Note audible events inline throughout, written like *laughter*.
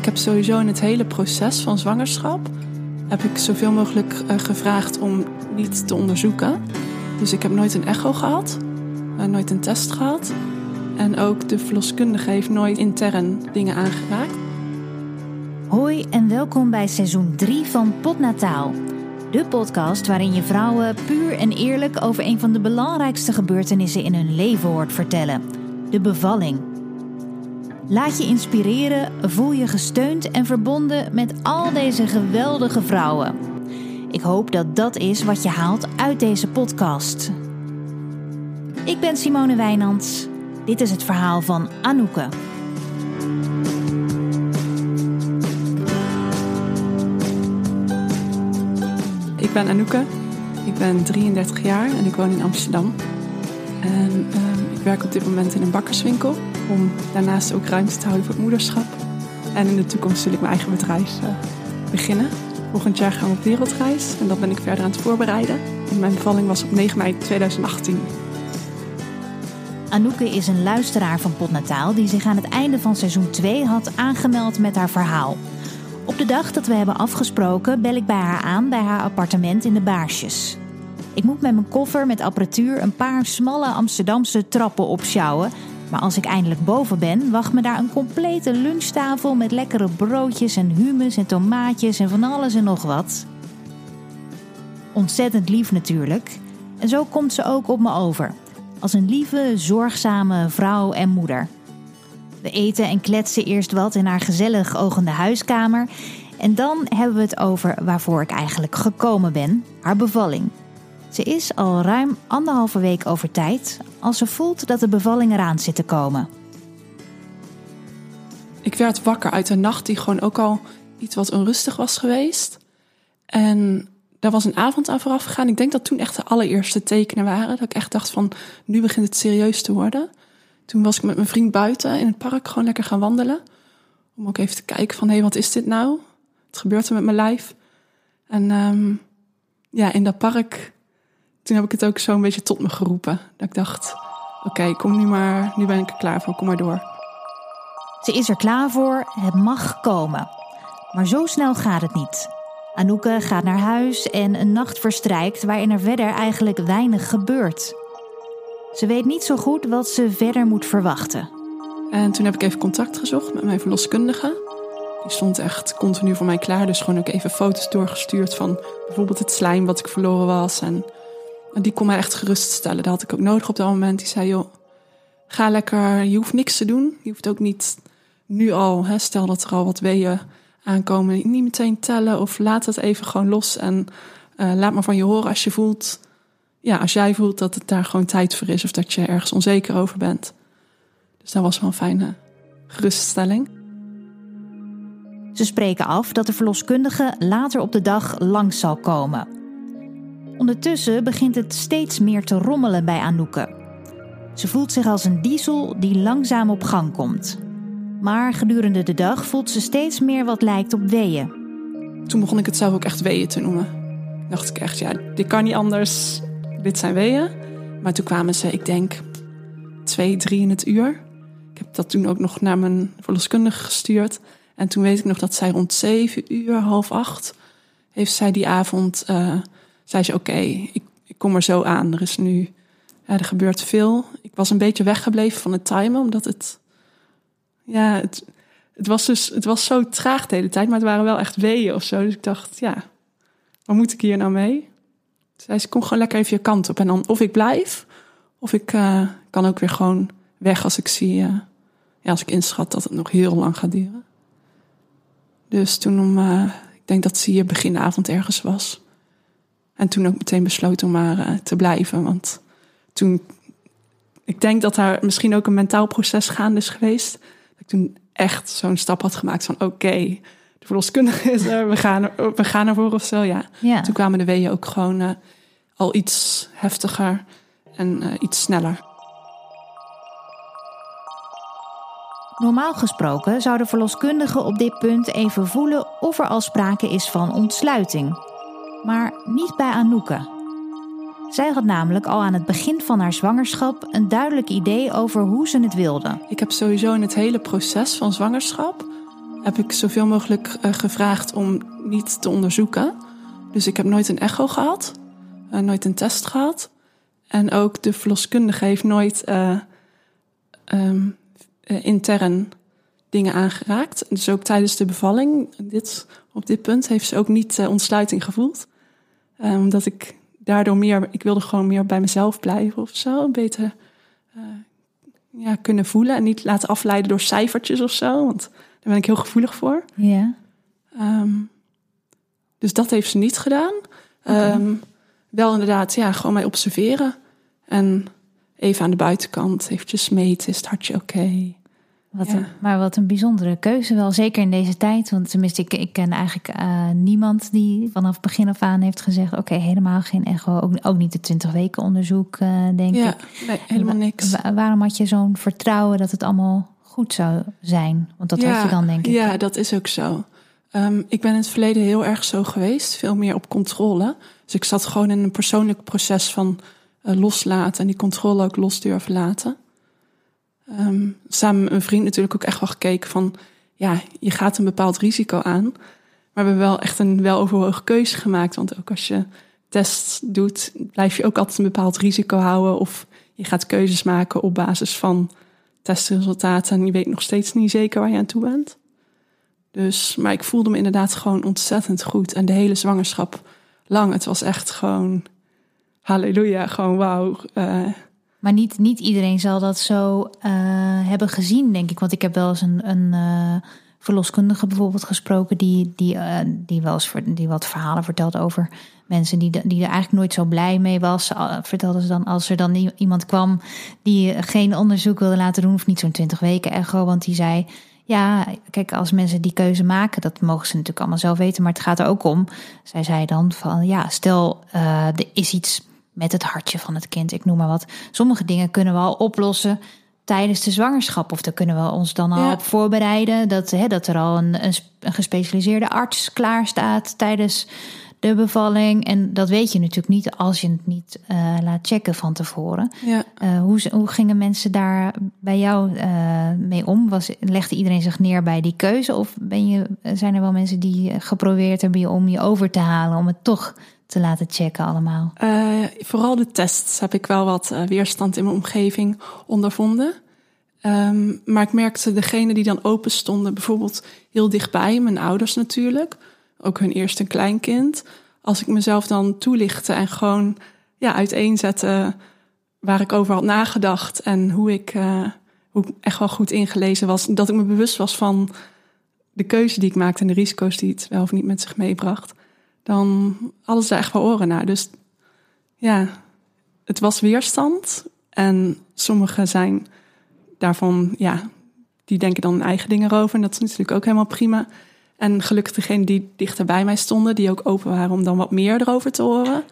Ik heb sowieso in het hele proces van zwangerschap heb ik zoveel mogelijk uh, gevraagd om niet te onderzoeken. Dus ik heb nooit een echo gehad, uh, nooit een test gehad. En ook de verloskundige heeft nooit intern dingen aangeraakt. Hoi en welkom bij seizoen 3 van Potnataal. De podcast waarin je vrouwen puur en eerlijk over een van de belangrijkste gebeurtenissen in hun leven hoort vertellen: de bevalling. Laat je inspireren, voel je gesteund en verbonden met al deze geweldige vrouwen. Ik hoop dat dat is wat je haalt uit deze podcast. Ik ben Simone Wijnands. Dit is het verhaal van Anouk. Ik ben Anouk. Ik ben 33 jaar en ik woon in Amsterdam. En uh, ik werk op dit moment in een bakkerswinkel om daarnaast ook ruimte te houden voor het moederschap. En in de toekomst wil ik mijn eigen bedrijf uh, beginnen. Volgend jaar gaan we op wereldreis en dat ben ik verder aan het voorbereiden. En mijn bevalling was op 9 mei 2018. Anouk is een luisteraar van Potnataal die zich aan het einde van seizoen 2 had aangemeld met haar verhaal. Op de dag dat we hebben afgesproken bel ik bij haar aan bij haar appartement in de Baarsjes. Ik moet met mijn koffer met apparatuur een paar smalle Amsterdamse trappen opsjouwen. Maar als ik eindelijk boven ben, wacht me daar een complete lunchtafel met lekkere broodjes en hummus en tomaatjes en van alles en nog wat. Ontzettend lief natuurlijk. En zo komt ze ook op me over. Als een lieve, zorgzame vrouw en moeder. We eten en kletsen eerst wat in haar gezellig ogende huiskamer. En dan hebben we het over waarvoor ik eigenlijk gekomen ben: haar bevalling. Ze is al ruim anderhalve week over tijd als ze voelt dat de bevalling eraan zit te komen. Ik werd wakker uit een nacht die gewoon ook al iets wat onrustig was geweest. En daar was een avond aan vooraf gegaan. Ik denk dat toen echt de allereerste tekenen waren. Dat ik echt dacht van, nu begint het serieus te worden. Toen was ik met mijn vriend buiten in het park gewoon lekker gaan wandelen. Om ook even te kijken van, hé, hey, wat is dit nou? Wat gebeurt er met mijn lijf? En um, ja, in dat park toen heb ik het ook zo een beetje tot me geroepen. Dat ik dacht, oké, kom nu maar, nu ben ik er klaar voor, kom maar door. Ze is er klaar voor, het mag komen. Maar zo snel gaat het niet. Anouk gaat naar huis en een nacht verstrijkt waarin er verder eigenlijk weinig gebeurt. Ze weet niet zo goed wat ze verder moet verwachten. En toen heb ik even contact gezocht met mijn verloskundige. Die stond echt continu voor mij klaar. Dus gewoon ook even foto's doorgestuurd van bijvoorbeeld het slijm wat ik verloren was. En die kon mij echt geruststellen. Dat had ik ook nodig op dat moment. Die zei, joh, ga lekker, je hoeft niks te doen. Je hoeft ook niet nu al, stel dat er al wat weeën aankomen, niet meteen tellen. Of laat het even gewoon los en uh, laat maar van je horen als je voelt, ja, als jij voelt dat het daar gewoon tijd voor is. Of dat je ergens onzeker over bent. Dus dat was wel een fijne geruststelling. Ze spreken af dat de verloskundige later op de dag langs zal komen. Ondertussen begint het steeds meer te rommelen bij Anouk. Ze voelt zich als een diesel die langzaam op gang komt. Maar gedurende de dag voelt ze steeds meer wat lijkt op weeën. Toen begon ik het zelf ook echt weeën te noemen. Dacht ik echt, ja, dit kan niet anders. Dit zijn weeën. Maar toen kwamen ze, ik denk, twee, drie in het uur. Ik heb dat toen ook nog naar mijn verloskundige gestuurd. En toen weet ik nog dat zij rond zeven uur, half acht, heeft zij die avond uh, zei ze: Oké, ik, kom er zo aan. Er is nu, ja, er gebeurt veel. Ik was een beetje weggebleven van het timen, omdat het, ja, het, het was dus, het was zo traag de hele tijd, maar het waren wel echt weeën of zo. Dus ik dacht: Ja, wat moet ik hier nou mee? Zei ze: Kom gewoon lekker even je kant op. En dan of ik blijf, of ik uh, kan ook weer gewoon weg als ik zie, uh, ja, als ik inschat dat het nog heel lang gaat duren. Dus toen om, uh, ik denk dat ze hier beginavond ergens was. En toen ook meteen besloten om maar uh, te blijven. Want toen, ik denk dat daar misschien ook een mentaal proces gaande is geweest. Dat ik toen echt zo'n stap had gemaakt van oké, de verloskundige is er, we gaan, er, we gaan ervoor of zo. Ja. ja. Toen kwamen de weeën ook gewoon uh, al iets heftiger en uh, iets sneller. Normaal gesproken zou de verloskundige op dit punt even voelen of er al sprake is van ontsluiting maar niet bij Anouk. Zij had namelijk al aan het begin van haar zwangerschap een duidelijk idee over hoe ze het wilde. Ik heb sowieso in het hele proces van zwangerschap heb ik zoveel mogelijk eh, gevraagd om niet te onderzoeken. Dus ik heb nooit een echo gehad, uh, nooit een test gehad. En ook de verloskundige heeft nooit uh, um, intern dingen aangeraakt. Dus ook tijdens de bevalling, dit, op dit punt, heeft ze ook niet ontsluiting gevoeld. Omdat ik daardoor meer, ik wilde gewoon meer bij mezelf blijven of zo. Beter ja, kunnen voelen en niet laten afleiden door cijfertjes of zo. Want daar ben ik heel gevoelig voor. Ja. Um, dus dat heeft ze niet gedaan. Okay. Um, wel inderdaad, ja, gewoon mij observeren. En even aan de buitenkant eventjes meten, is het hartje oké? Okay? Wat ja. een, maar wat een bijzondere keuze wel, zeker in deze tijd. Want tenminste, ik, ik ken eigenlijk uh, niemand die vanaf begin af aan heeft gezegd... oké, okay, helemaal geen echo, ook, ook niet de 20 weken onderzoek, uh, denk ja, ik. Nee, helemaal niks. Wa waarom had je zo'n vertrouwen dat het allemaal goed zou zijn? Want dat ja, had je dan, denk ik. Ja, dat is ook zo. Um, ik ben in het verleden heel erg zo geweest, veel meer op controle. Dus ik zat gewoon in een persoonlijk proces van uh, loslaten... en die controle ook los durven laten... Um, samen met een vriend natuurlijk ook echt wel gekeken van... ja, je gaat een bepaald risico aan. Maar we hebben wel echt een weloverwogen keuze gemaakt. Want ook als je tests doet, blijf je ook altijd een bepaald risico houden. Of je gaat keuzes maken op basis van testresultaten... en je weet nog steeds niet zeker waar je aan toe bent. Dus, maar ik voelde me inderdaad gewoon ontzettend goed. En de hele zwangerschap lang, het was echt gewoon... Halleluja, gewoon wauw... Uh, maar niet, niet iedereen zal dat zo uh, hebben gezien, denk ik. Want ik heb wel eens een, een uh, verloskundige bijvoorbeeld gesproken... die, die, uh, die wel eens die wat verhalen vertelt over mensen... die, die er eigenlijk nooit zo blij mee was. Vertelde ze dan als er dan iemand kwam... die geen onderzoek wilde laten doen... of niet zo'n 20 weken echo, want die zei... Ja, kijk, als mensen die keuze maken, dat mogen ze natuurlijk allemaal zelf weten. Maar het gaat er ook om, zij zei dan van ja, stel er is iets met het hartje van het kind, ik noem maar wat. Sommige dingen kunnen we al oplossen tijdens de zwangerschap. Of daar kunnen we ons dan al ja. op voorbereiden. Dat, hè, dat er al een, een, een gespecialiseerde arts klaar staat tijdens de bevalling. En dat weet je natuurlijk niet als je het niet uh, laat checken van tevoren. Ja. Uh, hoe, hoe gingen mensen daar bij jou uh, mee om? Was, legde iedereen zich neer bij die keuze? Of ben je, zijn er wel mensen die geprobeerd hebben om je over te halen om het toch te laten checken allemaal? Uh, vooral de tests heb ik wel wat uh, weerstand in mijn omgeving ondervonden. Um, maar ik merkte degene die dan open stonden, bijvoorbeeld heel dichtbij, mijn ouders natuurlijk, ook hun eerste kleinkind. Als ik mezelf dan toelichtte en gewoon ja, uiteenzette waar ik over had nagedacht en hoe ik, uh, hoe ik echt wel goed ingelezen was, dat ik me bewust was van de keuze die ik maakte en de risico's die het wel of niet met zich meebracht dan hadden ze echt wel oren naar. Dus ja, het was weerstand. En sommigen zijn daarvan, ja, die denken dan eigen dingen over. En dat is natuurlijk ook helemaal prima. En gelukkig degenen die dichter bij mij stonden, die ook open waren om dan wat meer erover te horen,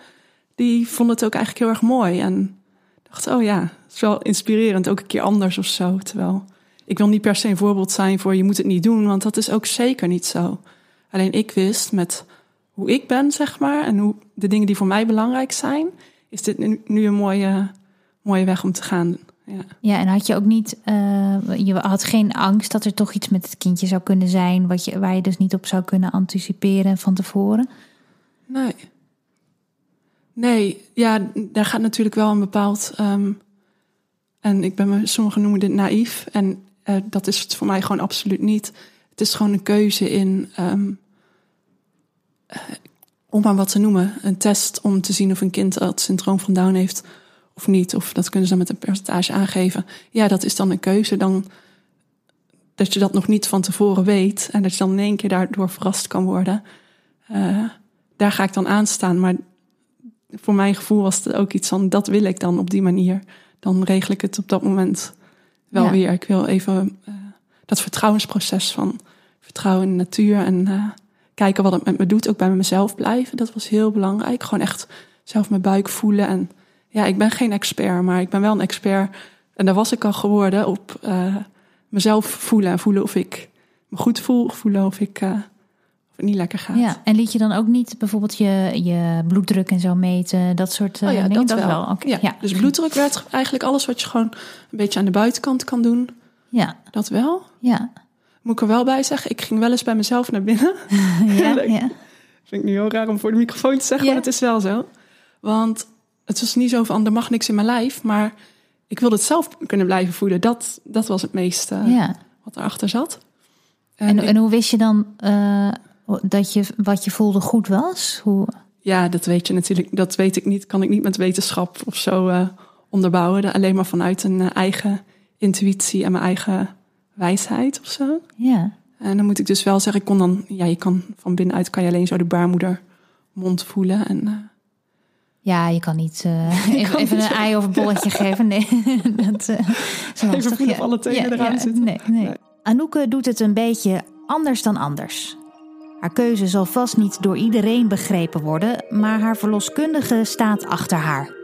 die vonden het ook eigenlijk heel erg mooi. En dachten, oh ja, het is wel inspirerend, ook een keer anders of zo. Terwijl ik wil niet per se een voorbeeld zijn voor je moet het niet doen, want dat is ook zeker niet zo. Alleen ik wist met hoe ik ben, zeg maar, en hoe de dingen die voor mij belangrijk zijn, is dit nu, nu een mooie, mooie weg om te gaan. Ja. ja, en had je ook niet, uh, je had geen angst dat er toch iets met het kindje zou kunnen zijn, wat je, waar je dus niet op zou kunnen anticiperen van tevoren? Nee. Nee, ja, daar gaat natuurlijk wel een bepaald. Um, en ik ben me, sommigen noemen dit naïef. En uh, dat is het voor mij gewoon absoluut niet. Het is gewoon een keuze in. Um, om maar wat te noemen, een test om te zien of een kind het syndroom van Down heeft of niet. Of dat kunnen ze dan met een percentage aangeven. Ja, dat is dan een keuze. Dan dat je dat nog niet van tevoren weet en dat je dan in één keer daardoor verrast kan worden. Uh, daar ga ik dan aan staan. Maar voor mijn gevoel was het ook iets van, dat wil ik dan op die manier. Dan regel ik het op dat moment wel ja. weer. Ik wil even uh, dat vertrouwensproces van vertrouwen in de natuur en uh, kijken wat het met me doet. Ook bij mezelf blijven. Dat was heel belangrijk. Gewoon echt zelf mijn buik voelen. En ja, ik ben geen expert, maar ik ben wel een expert. En daar was ik al geworden op uh, mezelf voelen. En voelen of ik me goed voel. Voelen of ik uh, of het niet lekker gaat. Ja, en liet je dan ook niet bijvoorbeeld je, je bloeddruk en zo meten? Dat soort oh ja, dingen? Dat, dat wel. wel. Okay, ja. ja. Dus bloeddruk werd eigenlijk alles wat je gewoon een beetje aan de buitenkant kan doen. Ja. Dat wel. Ja. Moet ik er wel bij zeggen, ik ging wel eens bij mezelf naar binnen. *laughs* *laughs* ja. Vind ik nu heel raar om voor de microfoon te zeggen, Ja. maar het is wel zo. Want het was niet zo van, er mag niks in mijn lijf, maar ik wilde het zelf kunnen blijven voelen. Dat, dat was het meeste ja. wat erachter zat. En, ik- en hoe wist je dan eh, dat je wat je voelde goed was? Hoe... Ja, dat weet je natuurlijk. Dat weet ik niet. Kan ik niet met wetenschap of zo eh, onderbouwen. Alleen maar vanuit een eh, eigen intuïtie en mijn eigen wijsheid of zo. Ja. En dan moet ik dus wel zeggen, ik kon dan, ja, je kan van binnenuit kan je alleen zo de baarmoedermond voelen. En eh, Ja, je kan niet eh, *laughs* even, kan even niet een ei of een bolletje *laughs* geven. Nee, *laughs* dat eh, is lastig, voelen of alle tenen eraan zitten. Nee, nee. Nee. Anouk doet het een beetje anders dan anders. Haar keuze zal vast niet door iedereen begrepen worden, maar haar verloskundige staat achter haar.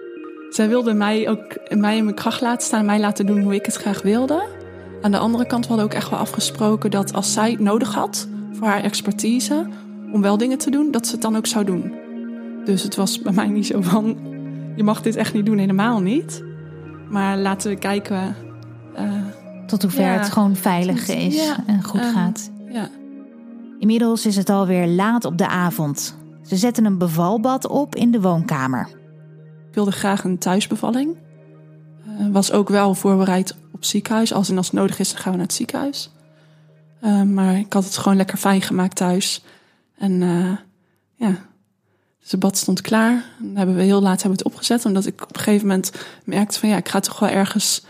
zij wilde mij ook mij in mijn kracht laten staan, mij laten doen hoe ik het graag wilde. Aan de andere kant we hadden ook echt wel afgesproken dat als zij het nodig had voor haar expertise om wel dingen te doen, dat ze het dan ook zou doen. Dus het was bij mij niet zo van, je mag dit echt niet doen, helemaal niet. Maar laten we kijken. eh, Tot hoever Ja. het gewoon veilig is en goed Ehm, gaat. ja, Inmiddels is het alweer laat op de avond. Ze zetten een bevalbad op in de woonkamer. ik wilde graag een thuisbevalling. Eh, was ook wel voorbereid op ziekenhuis. Als en als het nodig is, dan gaan we naar het ziekenhuis. Eh, maar ik had het gewoon lekker fijn gemaakt thuis. En eh, ja, dus het bad stond klaar. Dan hebben we heel laat hebben het opgezet. Omdat ik op een gegeven moment merkte van ja, ik ga toch wel ergens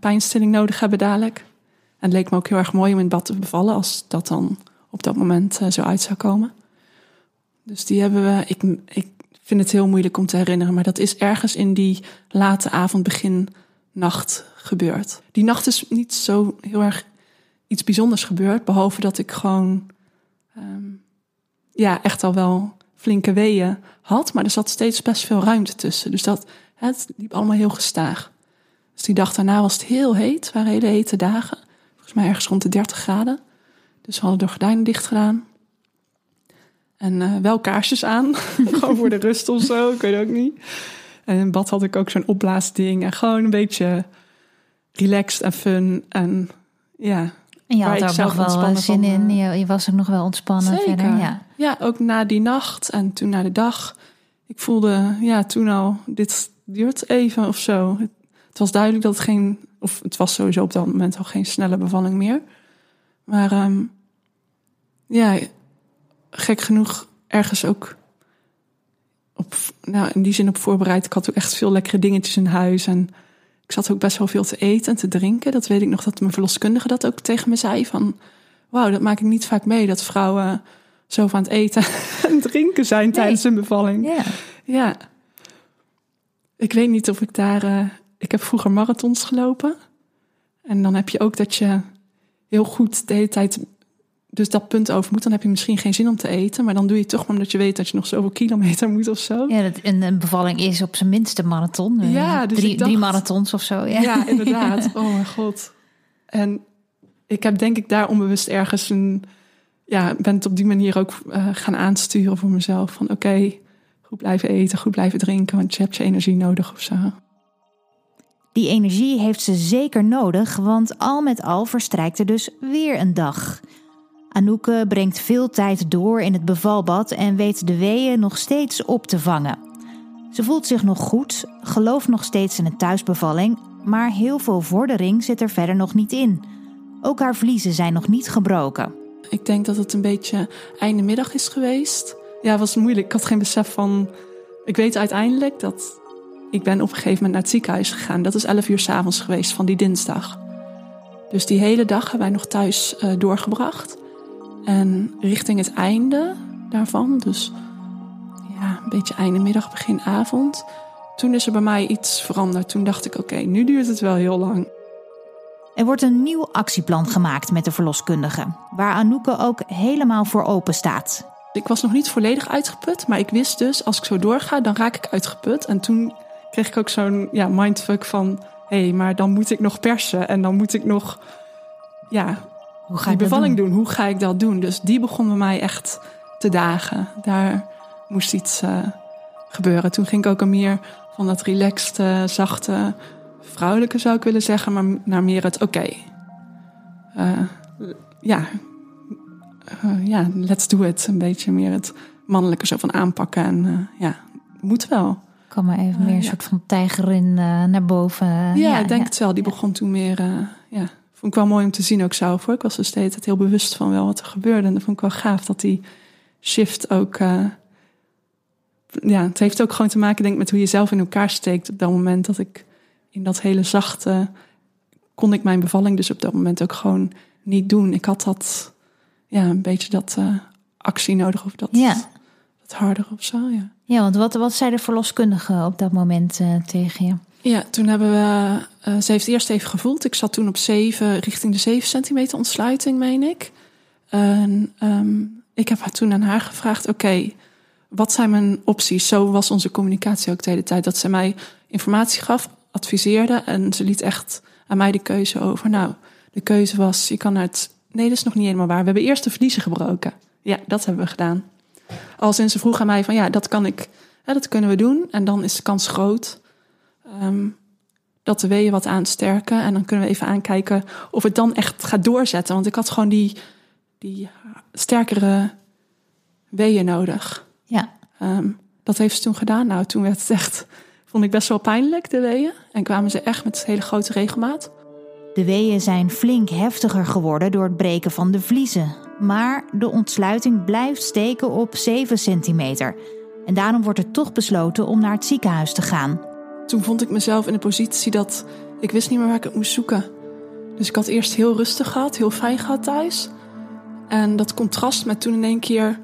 pijnstilling nodig hebben dadelijk. En het leek me ook heel erg mooi om in het bad te bevallen. Als dat dan op dat moment zo uit zou komen. Dus die hebben we. Ik, ik vind het heel moeilijk om te herinneren. Maar dat is ergens in die late avond, begin nacht gebeurd. Die nacht is niet zo heel erg iets bijzonders gebeurd. Behalve dat ik gewoon ehm, ja, echt al wel flinke weeën had. Maar er zat steeds best veel ruimte tussen. Dus dat, het liep allemaal heel gestaag. Dus die dag daarna was het heel heet. Het waren hele hete dagen. Volgens mij ergens rond de 30 graden. Dus we hadden de gordijnen dicht gedaan. En eh, wel kaarsjes aan. *laughs* gewoon voor de rust of zo. Ik weet ook niet. En in bad had ik ook zo'n opblaasding. En gewoon een beetje relaxed en fun. En ja, En je had er ook nog wel ontspannen zin van, in. eh, Je, je was ook nog wel ontspannen Zeker. verder. Ja. Ja, ook na die nacht en toen na de dag. Ik voelde, ja, toen al, dit duurt even of zo. Het, het was duidelijk dat het geen, of het was sowieso op dat moment al geen snelle bevalling meer. Maar ehm, ja, gek genoeg ergens ook op, nou, in die zin op voorbereid. Ik had ook echt veel lekkere dingetjes in huis en ik zat ook best wel veel te eten en te drinken. Dat weet ik nog dat mijn verloskundige dat ook tegen me zei van, wauw, dat maak ik niet vaak mee dat vrouwen zo aan het eten *laughs* en drinken zijn tijdens een bevalling. Ja. Ja. Ik weet niet of ik daar. eh, ik heb vroeger marathons gelopen. En dan heb je ook dat je heel goed de hele tijd. Dus dat punt over moet. Dan heb je misschien geen zin om te eten. Maar dan doe je het toch maar omdat je weet dat je nog zoveel kilometer moet of zo. Ja, dat, en een bevalling is op zijn minst een marathon. Eh, Ja, dus drie, dacht- drie marathons of zo. Ja, Ja, *laughs* inderdaad. Oh mijn god. En ik heb denk ik daar onbewust ergens een... Ja, ben het op die manier ook eh, gaan aansturen voor mezelf. Van oké, goed blijven eten, goed blijven drinken. Want je hebt je energie nodig of zo. Die energie heeft ze zeker nodig, want al met al verstrijkt er dus weer een dag. Anouk brengt veel tijd door in het bevalbad en weet de weeën nog steeds op te vangen. Ze voelt zich nog goed, gelooft nog steeds in een thuisbevalling, maar heel veel vordering zit er verder nog niet in. Ook haar vliezen zijn nog niet gebroken. Ik denk dat het een beetje einde middag is geweest. Ja, het was moeilijk. Ik had geen besef van... Ik weet uiteindelijk dat... Ik ben op een gegeven moment naar het ziekenhuis gegaan. Dat is 11 uur s'avonds geweest van die dinsdag. Dus die hele dag hebben wij nog thuis eh, doorgebracht. En richting het einde daarvan, dus ja, een beetje einde middag, begin avond. Toen is er bij mij iets veranderd. Toen dacht ik, oké, nu duurt het wel heel lang. Er wordt een nieuw actieplan gemaakt met de verloskundige, waar Anouk ook helemaal voor open staat. Ik was nog niet volledig uitgeput, maar ik wist dus, als ik zo doorga, dan raak ik uitgeput. En toen kreeg ik ook zo'n ja, mindfuck van, hé, hey, maar dan moet ik nog persen en dan moet ik nog, ja, Hoe ga die ik dat bevalling doen? doen? Hoe ga ik dat doen? Dus die begon bij mij echt te dagen. Daar moest iets eh, gebeuren. Toen ging ik ook een meer van dat relaxed, zachte, vrouwelijke zou ik willen zeggen, maar naar meer het oké. eh, ja, eh, ja, let's do it. Een beetje meer het mannelijke zo van aanpakken. En ja, moet wel. Kom maar even meer een soort van tijgerin naar boven. ja, ja, ik denk het wel. Die begon toen meer, ja, vond ik wel mooi om te zien ook zelf hoor. Ik was er steeds heel bewust van wel wat er gebeurde. En dat vond ik wel gaaf dat die shift ook ja, het heeft ook gewoon te maken, denk ik, met hoe je zelf in elkaar steekt. Op dat moment dat ik in dat hele zachte. kon ik mijn bevalling dus op dat moment ook gewoon niet doen. Ik had dat, ja, een beetje dat uh, actie nodig of dat, ja. dat harder of zo. Ja, ja want wat, wat zei de verloskundige op dat moment uh, tegen je? Ja, toen hebben we. Uh, ze heeft eerst even gevoeld. Ik zat toen op 7, richting de 7 centimeter ontsluiting, meen ik. En um, ik heb toen aan haar gevraagd: oké. Wat zijn mijn opties? Zo was onze communicatie ook de hele tijd. Dat ze mij informatie gaf, adviseerde en ze liet echt aan mij de keuze over. Nou, de keuze was, je kan het... Nee, dat is nog niet helemaal waar. We hebben eerst de vliezen gebroken. Ja, dat hebben we gedaan. Al sinds ze vroeg aan mij van, ja, dat kan ik, dat kunnen we doen. En dan is de kans groot um, dat de weeën wat aansterken. En dan kunnen we even aankijken of het dan echt gaat doorzetten. Want ik had gewoon die, die sterkere weeën nodig. Ja. Um, dat heeft ze toen gedaan. Nou, toen werd het echt, vond ik best wel pijnlijk, de weeën. En kwamen ze echt met hele grote regelmaat. De weeën zijn flink heftiger geworden door het breken van de vliezen. Maar de ontsluiting blijft steken op 7 centimeter. En daarom wordt er toch besloten om naar het ziekenhuis te gaan. Toen vond ik mezelf in de positie dat ik wist niet meer waar ik het moest zoeken. Dus ik had eerst heel rustig gehad, heel fijn gehad thuis. En dat contrast met toen in één keer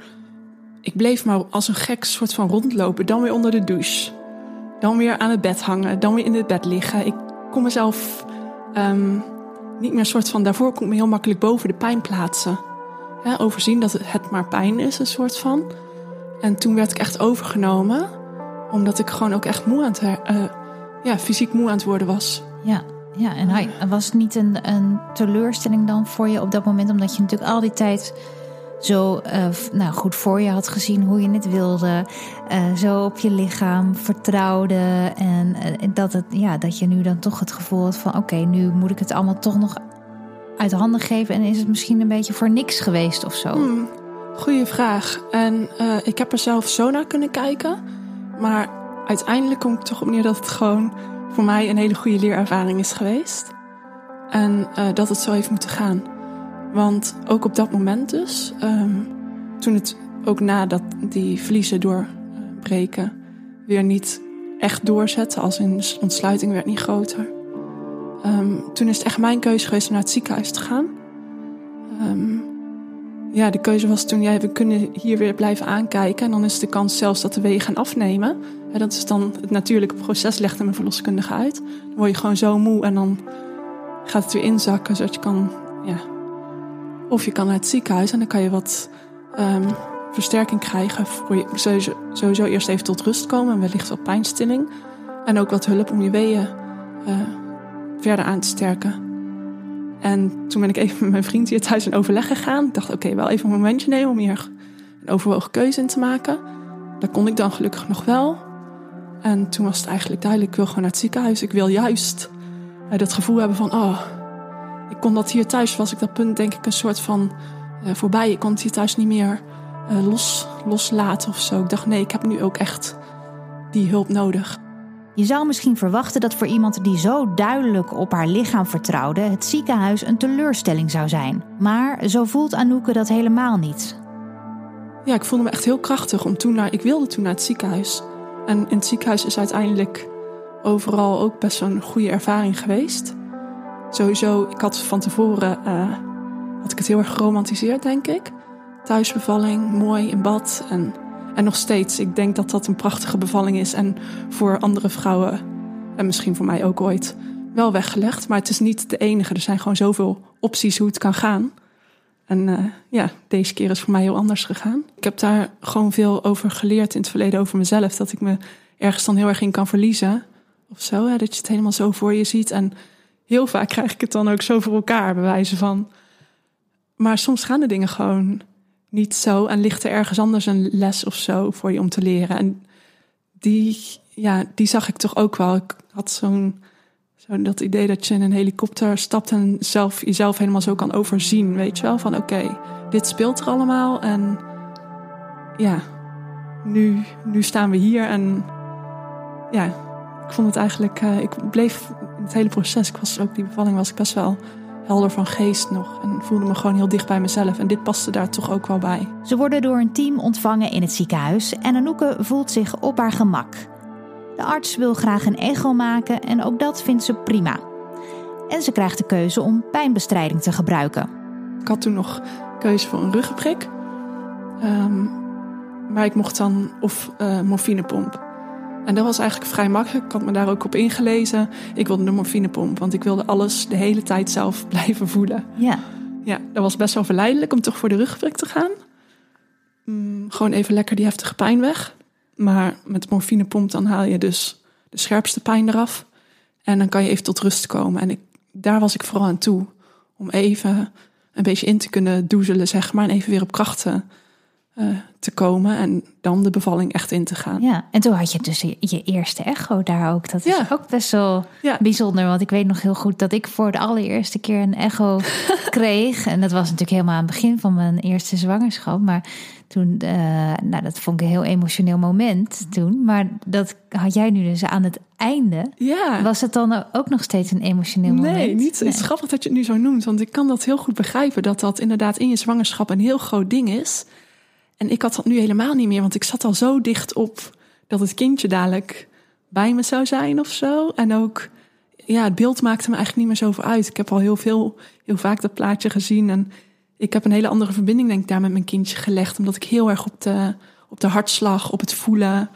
ik bleef maar als een gek soort van rondlopen. Dan weer onder de douche. Dan weer aan het bed hangen. Dan weer in het bed liggen. Ik kon mezelf um, niet meer soort van... Daarvoor kon ik me heel makkelijk boven de pijn plaatsen. Overzien dat het maar pijn is, een soort van. En toen werd ik echt overgenomen. Omdat ik gewoon ook echt moe aan het... Uh, ja, fysiek moe aan het worden was. Ja, ja en was het niet een, een teleurstelling dan voor je op dat moment? Omdat je natuurlijk al die tijd zo uh, nou, goed voor je had gezien hoe je het wilde. Uh, zo op je lichaam vertrouwde. En uh, dat, het, ja, dat je nu dan toch het gevoel had van... oké, nu moet ik het allemaal toch nog uit handen geven... en is het misschien een beetje voor niks geweest of zo? Hmm, goeie vraag. En ik heb er zelf zo naar kunnen kijken. Maar uiteindelijk kom ik toch op neer dat het gewoon... voor mij een hele goede leerervaring is geweest. En dat het zo heeft moeten gaan. Want ook op dat moment dus, um, toen het ook nadat die vliezen doorbreken weer niet echt doorzetten, als in ontsluiting werd niet groter. Um, toen is het echt mijn keuze geweest om naar het ziekenhuis te gaan. Um, ja, de keuze was toen, ja, we kunnen hier weer blijven aankijken. En dan is de kans zelfs dat de wegen gaan afnemen. En dat is dan het natuurlijke proces, legde mijn verloskundige uit. Dan word je gewoon zo moe en dan gaat het weer inzakken, zodat je kan ja, of je kan naar het ziekenhuis en dan kan je wat um, versterking krijgen. Voor je sowieso, eerst even tot rust komen en wellicht wat pijnstilling. En ook wat hulp om je weeën uh, verder aan te sterken. En toen ben ik even met mijn vriend hier thuis in overleg gegaan. Ik dacht, oké, wel even een momentje nemen om hier een overwogen keuze in te maken. Dat kon ik dan gelukkig nog wel. En toen was het eigenlijk duidelijk, ik wil gewoon naar het ziekenhuis. Ik wil juist uh, dat gevoel hebben van, oh, ik kon dat hier thuis, was ik dat punt denk ik een soort van uh, voorbij. Ik kon het hier thuis niet meer uh, los, loslaten of zo. Ik dacht nee, ik heb nu ook echt die hulp nodig. Je zou misschien verwachten dat voor iemand die zo duidelijk op haar lichaam vertrouwde, het ziekenhuis een teleurstelling zou zijn. Maar zo voelt Anouk dat helemaal niet. Ja, ik voelde me echt heel krachtig om toen naar. Ik wilde toen naar het ziekenhuis. En in het ziekenhuis is uiteindelijk overal ook best een goede ervaring geweest sowieso, ik had van tevoren uh, had ik het heel erg geromantiseerd, denk ik. Thuisbevalling, mooi in bad en, en nog steeds. Ik denk dat dat een prachtige bevalling is en voor andere vrouwen en misschien voor mij ook ooit wel weggelegd. Maar het is niet de enige. Er zijn gewoon zoveel opties hoe het kan gaan. En uh, ja, deze keer is voor mij heel anders gegaan. Ik heb daar gewoon veel over geleerd in het verleden over mezelf. Dat ik me ergens dan heel erg in kan verliezen. Of zo, hè? dat je het helemaal zo voor je ziet. En heel vaak krijg ik het dan ook zo voor elkaar, bewijzen van. Maar soms gaan de dingen gewoon niet zo en ligt er ergens anders een les of zo voor je om te leren. En die, ja, die zag ik toch ook wel. Ik had zo'n Zo dat idee dat je in een helikopter stapt en zelf, jezelf helemaal zo kan overzien. Weet je wel, van oké, dit speelt er allemaal. En ja, nu, nu staan we hier. En ja, ik vond het eigenlijk, uh, ik bleef in het hele proces, ik was ook die bevalling was ik best wel helder van geest nog. En voelde me gewoon heel dicht bij mezelf. En dit paste daar toch ook wel bij. Ze worden door een team ontvangen in het ziekenhuis en Anouk voelt zich op haar gemak. De arts wil graag een echo maken en ook dat vindt ze prima. En ze krijgt de keuze om pijnbestrijding te gebruiken. Ik had toen nog keuze voor een ruggenprik. Um, maar ik mocht dan of uh, morfinepomp. En dat was eigenlijk vrij makkelijk. Ik had me daar ook op ingelezen. Ik wilde de morfinepomp, want ik wilde alles de hele tijd zelf *laughs* blijven voelen. Ja. Ja, dat was best wel verleidelijk om toch voor de ruggenprik te gaan. Mm, gewoon even lekker die heftige pijn weg. Maar met morfinepomp dan haal je dus de scherpste pijn eraf. En dan kan je even tot rust komen. En ik, daar was ik vooral aan toe. Om even een beetje in te kunnen doezelen, zeg maar. En even weer op krachten uh, te komen. En dan de bevalling echt in te gaan. Ja, en toen had je dus je, eerste echo daar ook. Dat is ja. ook best wel bijzonder. Want ik weet nog heel goed dat ik voor de allereerste keer een echo *laughs* kreeg. En dat was natuurlijk helemaal aan het begin van mijn eerste zwangerschap. Maar toen, uh, nou, dat vond ik een heel emotioneel moment toen. Maar dat had jij nu dus aan het einde. Ja. Was het dan ook nog steeds een emotioneel moment? Nee, niet. Het is grappig dat je het nu zo noemt. Want ik kan dat heel goed begrijpen. Dat dat inderdaad in je zwangerschap een heel groot ding is. En ik had dat nu helemaal niet meer. Want ik zat al zo dicht op dat het kindje dadelijk bij me zou zijn of zo. En ook, ja, het beeld maakte me eigenlijk niet meer zoveel uit. Ik heb al heel veel, heel vaak dat plaatje gezien. En ik heb een hele andere verbinding, denk ik, daar met mijn kindje gelegd. Omdat ik heel erg op de, op de hartslag, op het voelen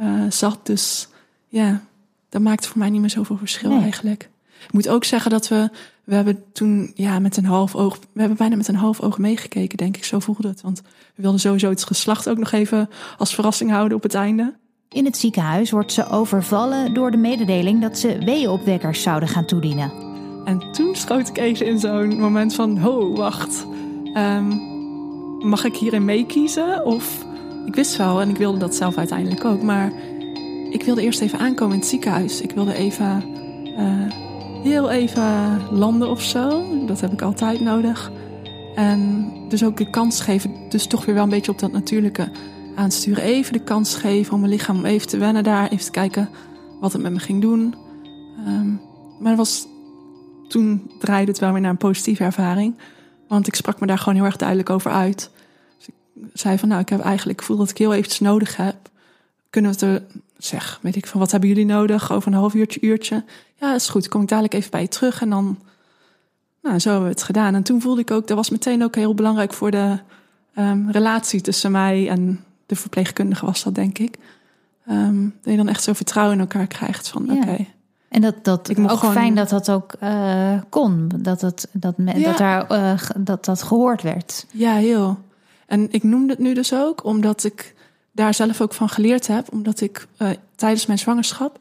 uh, zat. Dus ja, dat maakte voor mij niet meer zoveel verschil nee. eigenlijk. Ik moet ook zeggen dat we, we hebben toen ja, met een half oog, we hebben bijna met een half oog meegekeken, denk ik. Zo voelde het. Want we wilden sowieso het geslacht ook nog even als verrassing houden op het einde. In het ziekenhuis wordt ze overvallen door de mededeling dat ze weeënopwekkers zouden gaan toedienen. En toen schoot ik even in zo'n moment van, ho, wacht. Um, mag ik hierin meekiezen? Of ik wist wel en ik wilde dat zelf uiteindelijk ook. Maar ik wilde eerst even aankomen in het ziekenhuis. Ik wilde even uh, heel even landen of zo. Dat heb ik altijd nodig. En dus ook de kans geven, dus toch weer wel een beetje op dat natuurlijke aansturen. Even de kans geven om mijn lichaam even te wennen daar. Even te kijken wat het met me ging doen. Um, maar was, toen draaide het wel weer naar een positieve ervaring. Want ik sprak me daar gewoon heel erg duidelijk over uit. Dus ik zei van nou, ik heb eigenlijk, voel dat ik heel eventjes nodig heb. Kunnen we het er, zeg, weet ik van, wat hebben jullie nodig? Over een half uurtje, uurtje. Ja, is goed. Kom ik dadelijk even bij je terug. En dan, nou, zo hebben we het gedaan. En toen voelde ik ook, dat was meteen ook heel belangrijk voor de um, relatie tussen mij en de verpleegkundige was dat, denk ik. Um, dat je dan echt zo vertrouwen in elkaar krijgt van, Ja. oké. En dat, dat Ik ook gewoon- fijn dat dat ook eh, kon. Dat, het, dat, me- Ja. dat, daar, eh, dat dat gehoord werd. Ja, heel. En ik noemde het nu dus ook omdat ik daar zelf ook van geleerd heb. Omdat ik eh, tijdens mijn zwangerschap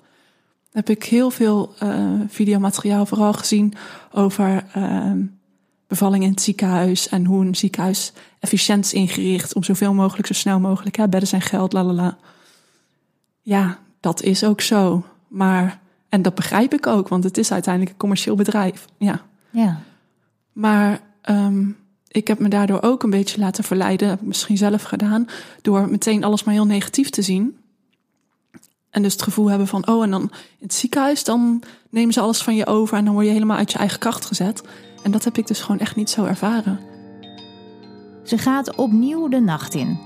heb ik heel veel eh, videomateriaal vooral gezien over eh, bevalling in het ziekenhuis en hoe een ziekenhuis efficiënt is ingericht om zoveel mogelijk, zo snel mogelijk. Hè, bedden zijn geld, lalala. Ja, dat is ook zo. Maar, en dat begrijp ik ook, want het is uiteindelijk een commercieel bedrijf. Ja. Ja. Maar ehm, ik heb me daardoor ook een beetje laten verleiden, misschien zelf gedaan, door meteen alles maar heel negatief te zien. En dus het gevoel hebben van, oh, en dan in het ziekenhuis, dan nemen ze alles van je over en dan word je helemaal uit je eigen kracht gezet. En dat heb ik dus gewoon echt niet zo ervaren. Ze gaat opnieuw de nacht in.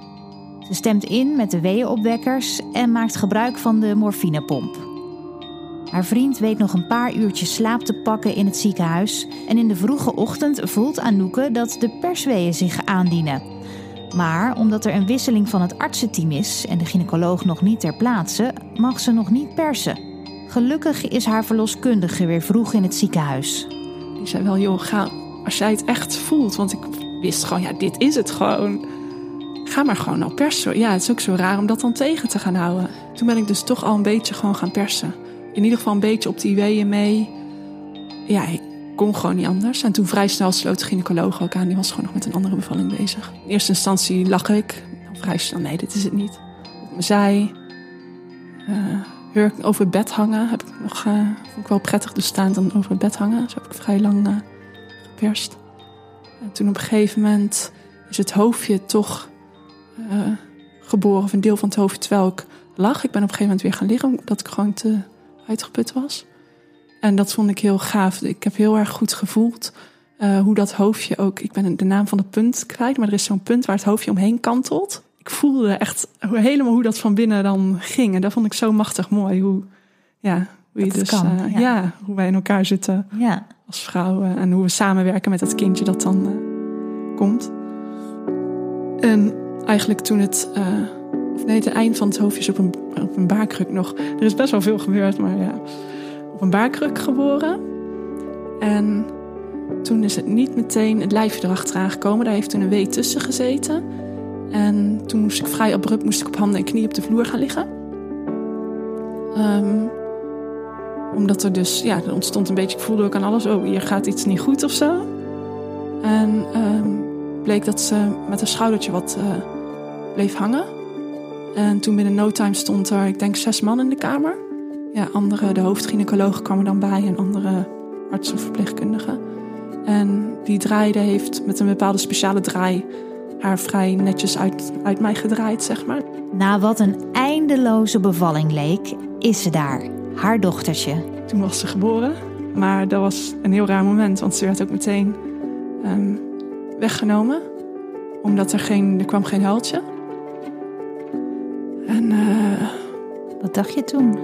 Ze stemt in met de weeënopwekkers en maakt gebruik van de morfinepomp. Haar vriend weet nog een paar uurtjes slaap te pakken in het ziekenhuis. En in de vroege ochtend voelt Anouk dat de persweeën zich aandienen. Maar omdat er een wisseling van het artsenteam is en de gynaecoloog nog niet ter plaatse, mag ze nog niet persen. Gelukkig is haar verloskundige weer vroeg in het ziekenhuis. Die zei wel, joh, ga, als jij het echt voelt, want ik wist gewoon, ja, dit is het gewoon. Ga maar gewoon al persen. Ja, het is ook zo raar om dat dan tegen te gaan houden. Toen ben ik dus toch al een beetje gewoon gaan persen. In ieder geval een beetje op die weeën mee. Ja, ik kon gewoon niet anders. En toen vrij snel sloot de gynaecoloog ook aan. Die was gewoon nog met een andere bevalling bezig. In eerste instantie lag ik. Dan vrij snel, nee, dit is het niet. Op mijn zij. Eh, hurk over het bed hangen. Heb ik nog, uh, vond ik wel prettig, dus staan dan over het bed hangen. Zo heb ik vrij lang uh, geperst. En toen op een gegeven moment is het hoofdje toch uh, geboren, of een deel van het hoofd, terwijl ik lag. Ik ben op een gegeven moment weer gaan liggen, omdat ik gewoon te uitgeput was. En dat vond ik heel gaaf. Ik heb heel erg goed gevoeld uh, hoe dat hoofdje ook. Ik ben de naam van het punt kwijt, maar er is zo'n punt waar het hoofdje omheen kantelt. Ik voelde echt helemaal hoe dat van binnen dan ging. En dat vond ik zo machtig mooi. Hoe, ja, hoe je dus. Kan, uh, ja. ja. hoe wij in elkaar zitten ja. als vrouwen. En hoe we samenwerken met dat kindje dat dan uh, komt. En eigenlijk toen het. Nee, het eind van het hoofdje is op een, op een baarkruk nog. Er is best wel veel gebeurd, maar ja. Op een baarkruk geboren. En toen is het niet meteen het lijfje erachteraan gekomen. Daar heeft toen een week tussen gezeten. En toen moest ik vrij abrupt moest ik op handen en knieën op de vloer gaan liggen. Um, omdat er dus, ja, er ontstond een beetje, ik voelde ook aan alles, oh, hier gaat iets niet goed of zo. En um, bleek dat ze met een schoudertje wat uh, bleef hangen. En toen binnen no time stond er, ik denk, zes man in de kamer. Ja, andere, de hoofdgynaecoloog kwam er dan bij en andere artsen of verpleegkundigen. En die draaide heeft met een bepaalde speciale draai haar vrij netjes uit, uit mij gedraaid, zeg maar. Na wat een eindeloze bevalling leek, is ze daar, haar dochtertje. Toen was ze geboren, maar dat was een heel raar moment, want ze werd ook meteen um, weggenomen, omdat er, geen, er kwam geen huiltje. En uh, wat dacht je toen?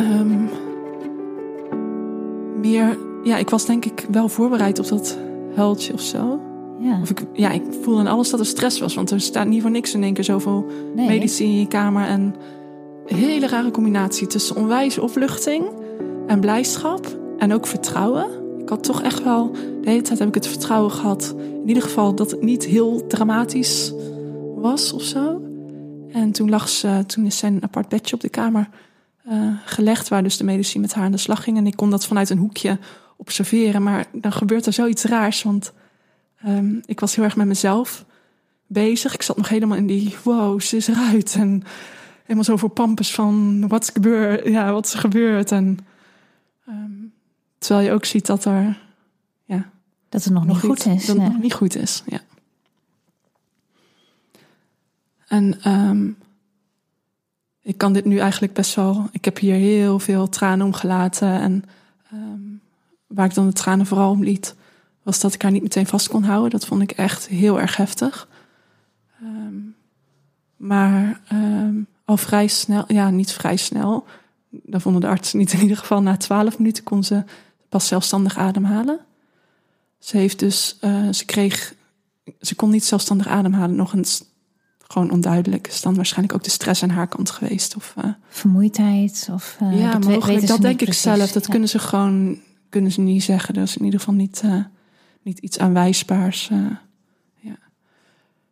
Um, meer ja, ik was denk ik wel voorbereid op dat huiltje of zo. Ja. Of ik, ja, ik voelde aan alles dat er stress was. Want er staat niet voor niks in één keer zoveel nee. medici in je kamer. En een hele rare combinatie tussen onwijs opluchting en blijdschap. En ook vertrouwen. Ik had toch echt wel, de hele tijd heb ik het vertrouwen gehad. In ieder geval dat het niet heel dramatisch was of zo. En toen lag ze, toen is zijn apart bedje op de kamer uh, gelegd. Waar dus de medici met haar aan de slag gingen. En ik kon dat vanuit een hoekje observeren. Maar dan gebeurt er zoiets raars. Want um, ik was heel erg met mezelf bezig. Ik zat nog helemaal in die wow, ze is eruit. En helemaal zo voor pampus van wat is gebeurd. Ja, wat is er gebeurd. En um, terwijl je ook ziet dat er. Ja, dat het nog, nog niet goed is. Dat het nog niet goed is, ja. En um, ik kan dit nu eigenlijk best wel. Ik heb hier heel veel tranen om gelaten. En um, waar ik dan de tranen vooral om liet, was dat ik haar niet meteen vast kon houden. Dat vond ik echt heel erg heftig. Um, maar al vrij snel, ja, niet vrij snel. Dat vonden de artsen niet in ieder geval. Na twaalf minuten kon ze pas zelfstandig ademhalen. Ze heeft dus, uh, ze kreeg, ze kon niet zelfstandig ademhalen. Nog eens gewoon onduidelijk. Is dan waarschijnlijk ook de stress aan haar kant geweest? Of, uh, Vermoeidheid? Of, uh, ja, dat mogelijk. Dat denk ik zelf. Dat kunnen ze gewoon kunnen ze niet zeggen. Dat is in ieder geval niet, uh, niet iets aanwijsbaars. Ja.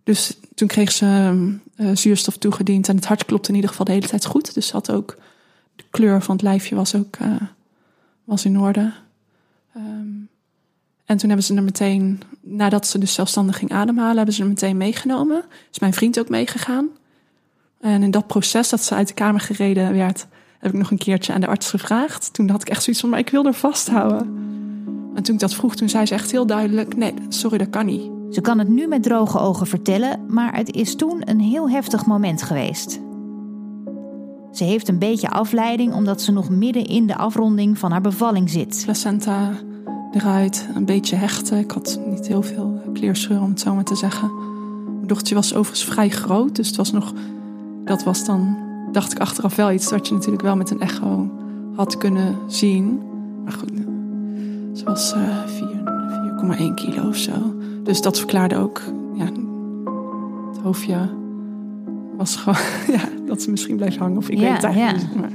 Dus toen kreeg ze uh, zuurstof toegediend en het hart klopte in ieder geval de hele tijd goed. Dus had ook de kleur van het lijfje was ook was in orde. Um, en toen hebben ze er meteen, nadat ze dus zelfstandig ging ademhalen, hebben ze er meteen meegenomen. Is mijn vriend ook meegegaan. En in dat proces dat ze uit de kamer gereden werd, heb ik nog een keertje aan de arts gevraagd. Toen had ik echt zoiets van, maar ik wil er vasthouden. En toen ik dat vroeg, toen zei ze echt heel duidelijk, nee, sorry, dat kan niet. Ze kan het nu met droge ogen vertellen, maar het is toen een heel heftig moment geweest. Ze heeft een beetje afleiding omdat ze nog midden in de afronding van haar bevalling zit. Placenta eruit, een beetje hechten. Ik had niet heel veel kleerscheur om het zo maar te zeggen. Mijn dochtertje was overigens vrij groot, dus het was nog, dat was dan, dacht ik achteraf wel iets wat je natuurlijk wel met een echo had kunnen zien. Maar goed, ze was uh, 4,1 kilo of zo. Dus dat verklaarde ook, ja, het hoofdje was gewoon, *laughs* ja, dat ze misschien bleef hangen. Of ik weet het eigenlijk ja. niet. Maar.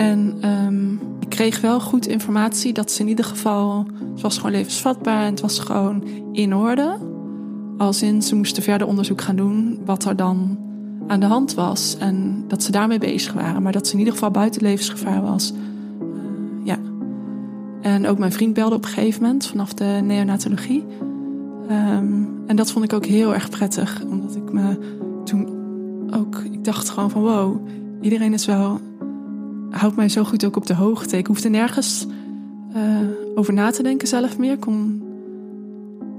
En um, ik kreeg wel goed informatie dat ze in ieder geval, ze was gewoon levensvatbaar en het was gewoon in orde. Als in, ze moesten verder onderzoek gaan doen wat er dan aan de hand was. En dat ze daarmee bezig waren, maar dat ze in ieder geval buiten levensgevaar was. Uh, ja. En ook mijn vriend belde op een gegeven moment vanaf de neonatologie. Um, en dat vond ik ook heel erg prettig, omdat ik me toen ook, ik dacht gewoon van wow, iedereen is wel, houdt mij zo goed ook op de hoogte. Ik hoefde nergens uh, over na te denken zelf meer. Ik kon,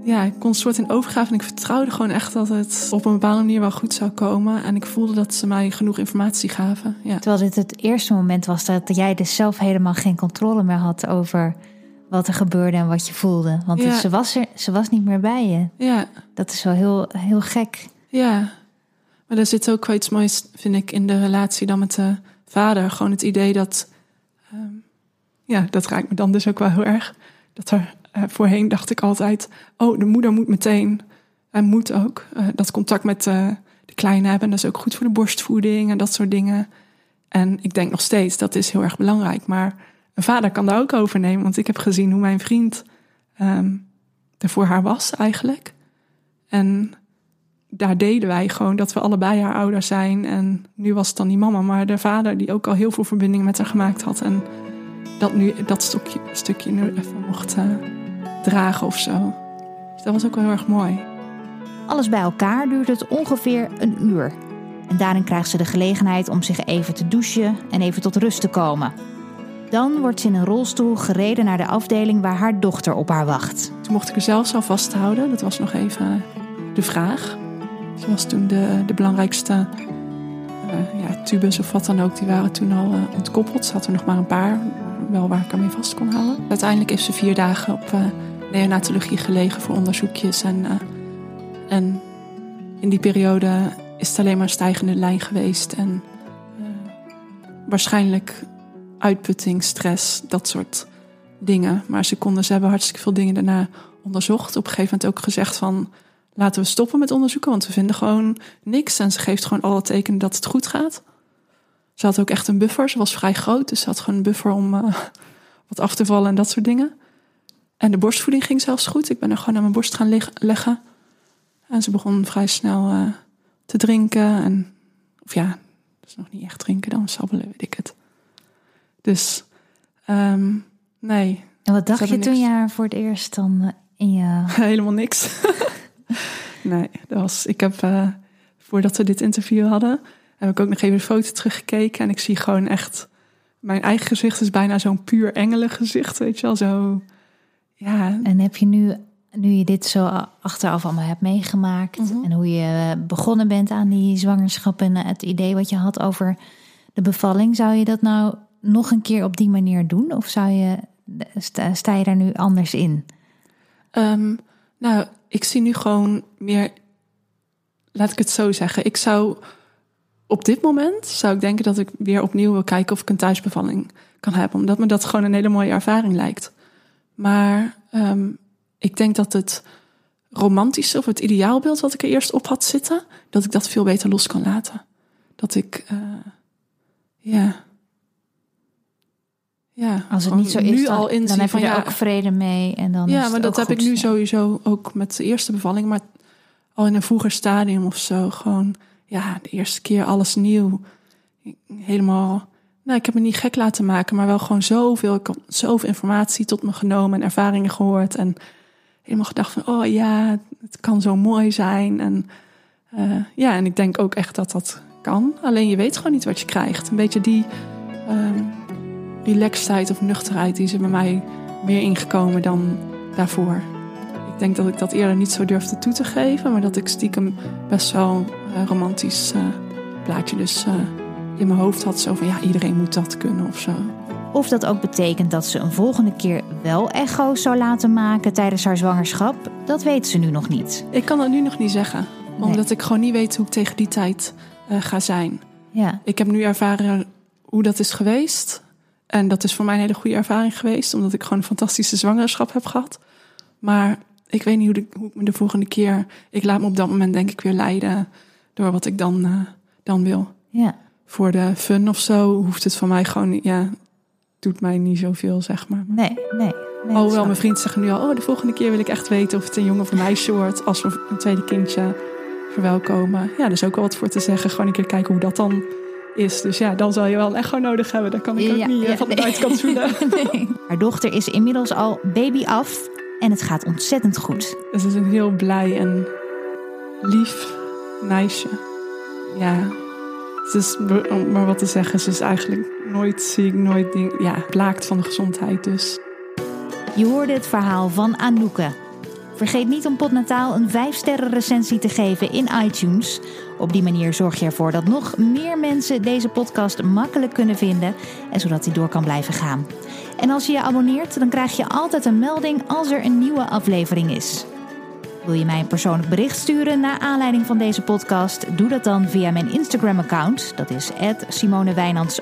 ja, ik kon een soort in overgave en ik vertrouwde gewoon echt dat het op een bepaalde manier wel goed zou komen. En ik voelde dat ze mij genoeg informatie gaven. Ja. Terwijl dit het eerste moment was dat jij dus zelf helemaal geen controle meer had over wat er gebeurde en wat je voelde. Want ze, was er, ze was niet meer bij je. Ja. Dat is wel heel, heel gek. Ja, maar er zit ook wel iets moois, vind ik, in de relatie dan met de vader. Gewoon het idee dat, ehm, ja, dat raakt me dan dus ook wel heel erg. Dat er uh, voorheen dacht ik altijd, oh, de moeder moet meteen, en moet ook, uh, dat contact met uh, de kleine hebben. Dat is ook goed voor de borstvoeding en dat soort dingen. En ik denk nog steeds, dat is heel erg belangrijk. Maar een vader kan daar ook over nemen. Want ik heb gezien hoe mijn vriend um, er voor haar was eigenlijk. En daar deden wij gewoon dat we allebei haar ouder zijn. En nu was het dan die mama, maar de vader die ook al heel veel verbinding met haar gemaakt had. En dat nu dat stukje, stukje nu even mocht uh, dragen of zo. Dus dat was ook wel heel erg mooi. Alles bij elkaar duurt het ongeveer een uur. En daarin krijgt ze de gelegenheid om zich even te douchen en even tot rust te komen. Dan wordt ze in een rolstoel gereden naar de afdeling waar haar dochter op haar wacht. Toen mocht ik er zelfs al vasthouden. Dat was nog even de vraag. Was toen de, de belangrijkste uh, ja, tubes of wat dan ook. Die waren toen al uh, ontkoppeld. Ze had er nog maar een paar, wel waar ik ermee vast kon houden. Uiteindelijk heeft ze vier dagen op uh, neonatologie gelegen voor onderzoekjes. En, en in die periode is het alleen maar stijgende lijn geweest. En waarschijnlijk uitputting, stress, dat soort dingen. Maar ze konden, ze hebben hartstikke veel dingen daarna onderzocht. Op een gegeven moment ook gezegd van laten we stoppen met onderzoeken, want we vinden gewoon niks. En ze geeft gewoon alle tekenen dat het goed gaat. Ze had ook echt een buffer. Ze was vrij groot, dus ze had gewoon een buffer om uh, *laughs* wat af te vallen en dat soort dingen. En de borstvoeding ging zelfs goed. Ik ben er gewoon aan mijn borst gaan leggen. En ze begon vrij snel uh, te drinken. En, of ja, is nog niet echt drinken, dan sabbelen, weet ik het. Dus, um, nee. En wat dacht je toen je haar voor het eerst dan uh, in je... *laughs* Helemaal niks. *laughs* *laughs* nee, dat was, ik heb, uh, voordat we dit interview hadden, heb ik ook nog even de foto teruggekeken. En ik zie gewoon echt, mijn eigen gezicht is bijna zo'n puur engelengezicht, weet je wel, zo, ja. En heb je nu, nu je dit zo achteraf allemaal hebt meegemaakt, mm -hmm. en hoe je begonnen bent aan die zwangerschap en het idee wat je had over de bevalling, zou je dat nou nog een keer op die manier doen? Of zou je, sta, sta je daar nu anders in? Um, nou, ik zie nu gewoon meer, laat ik het zo zeggen. Ik zou op dit moment zou ik denken dat ik weer opnieuw wil kijken of ik een thuisbevalling kan hebben, omdat me dat gewoon een hele mooie ervaring lijkt. Maar um, ik denk dat het romantische of het ideaalbeeld wat ik er eerst op had zitten, dat ik dat veel beter los kan laten. Dat ik, uh, ja. Ja, als het niet zo is, nu dan, al dan heb je er ja, ook vrede mee. En dan ja, maar dat heb ik nu sowieso ook met de eerste bevalling. Maar al in een vroeger stadium of zo. Gewoon, ja, de eerste keer alles nieuw. Helemaal, nou, ik heb me niet gek laten maken. Maar wel gewoon zoveel, ik heb zoveel informatie tot me genomen. En ervaringen gehoord. En helemaal gedacht van, oh ja, het kan zo mooi zijn. En uh, ja, en ik denk ook echt dat dat kan. Alleen je weet gewoon niet wat je krijgt. Een beetje die... Um, relaxedheid of nuchterheid die is bij mij meer ingekomen dan daarvoor. Ik denk dat ik dat eerder niet zo durfde toe te geven, maar dat ik stiekem best wel een romantisch uh, plaatje dus uh, in mijn hoofd had. Zo van ja, iedereen moet dat kunnen of zo. Of dat ook betekent dat ze een volgende keer wel echo's zou laten maken tijdens haar zwangerschap, dat weet ze nu nog niet. Ik kan dat nu nog niet zeggen, omdat nee. ik gewoon niet weet hoe ik tegen die tijd uh, ga zijn. Ja. Ik heb nu ervaren hoe dat is geweest. En dat is voor mij een hele goede ervaring geweest, omdat ik gewoon een fantastische zwangerschap heb gehad. Maar ik weet niet hoe, de, hoe ik me de volgende keer. Ik laat me op dat moment, denk ik, weer leiden door wat ik dan, uh, dan wil. Ja. Voor de fun of zo hoeft het van mij gewoon. Ja, doet mij niet zoveel, zeg maar. Nee, nee. nee Alhoewel mijn vriend zegt nu al: Oh, de volgende keer wil ik echt weten of het een jongen of een meisje wordt. Als we een tweede kindje verwelkomen. Ja, er is ook wel wat voor te zeggen. Gewoon een keer kijken hoe dat dan is. Dus ja, dan zal je wel een echo nodig hebben. Dat kan ik ook ja, niet ja, van de nee. buitenkant voelen. *laughs* Nee. Haar dochter is inmiddels al baby af en het gaat ontzettend goed. Het is een heel blij en lief meisje. Ja, Dus, om maar wat te zeggen, ze is eigenlijk nooit ziek, nooit ding, ja, blaakt van de gezondheid. Dus. Je hoorde het verhaal van Anouk. Vergeet niet om Potnataal een 5-sterren recensie te geven in iTunes. Op die manier zorg je ervoor dat nog meer mensen deze podcast makkelijk kunnen vinden en zodat die door kan blijven gaan. En als je je abonneert, dan krijg je altijd een melding als er een nieuwe aflevering is. Wil je mij een persoonlijk bericht sturen naar aanleiding van deze podcast? Doe dat dan via mijn Instagram-account. Dat is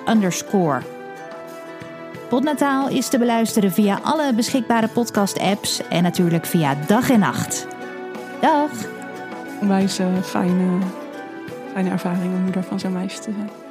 underscore. Potnataal is te beluisteren via alle beschikbare podcast-apps en natuurlijk via dag en nacht. Dag! Uh, fijne, fijne ervaring om moeder van zo'n meisje te zijn.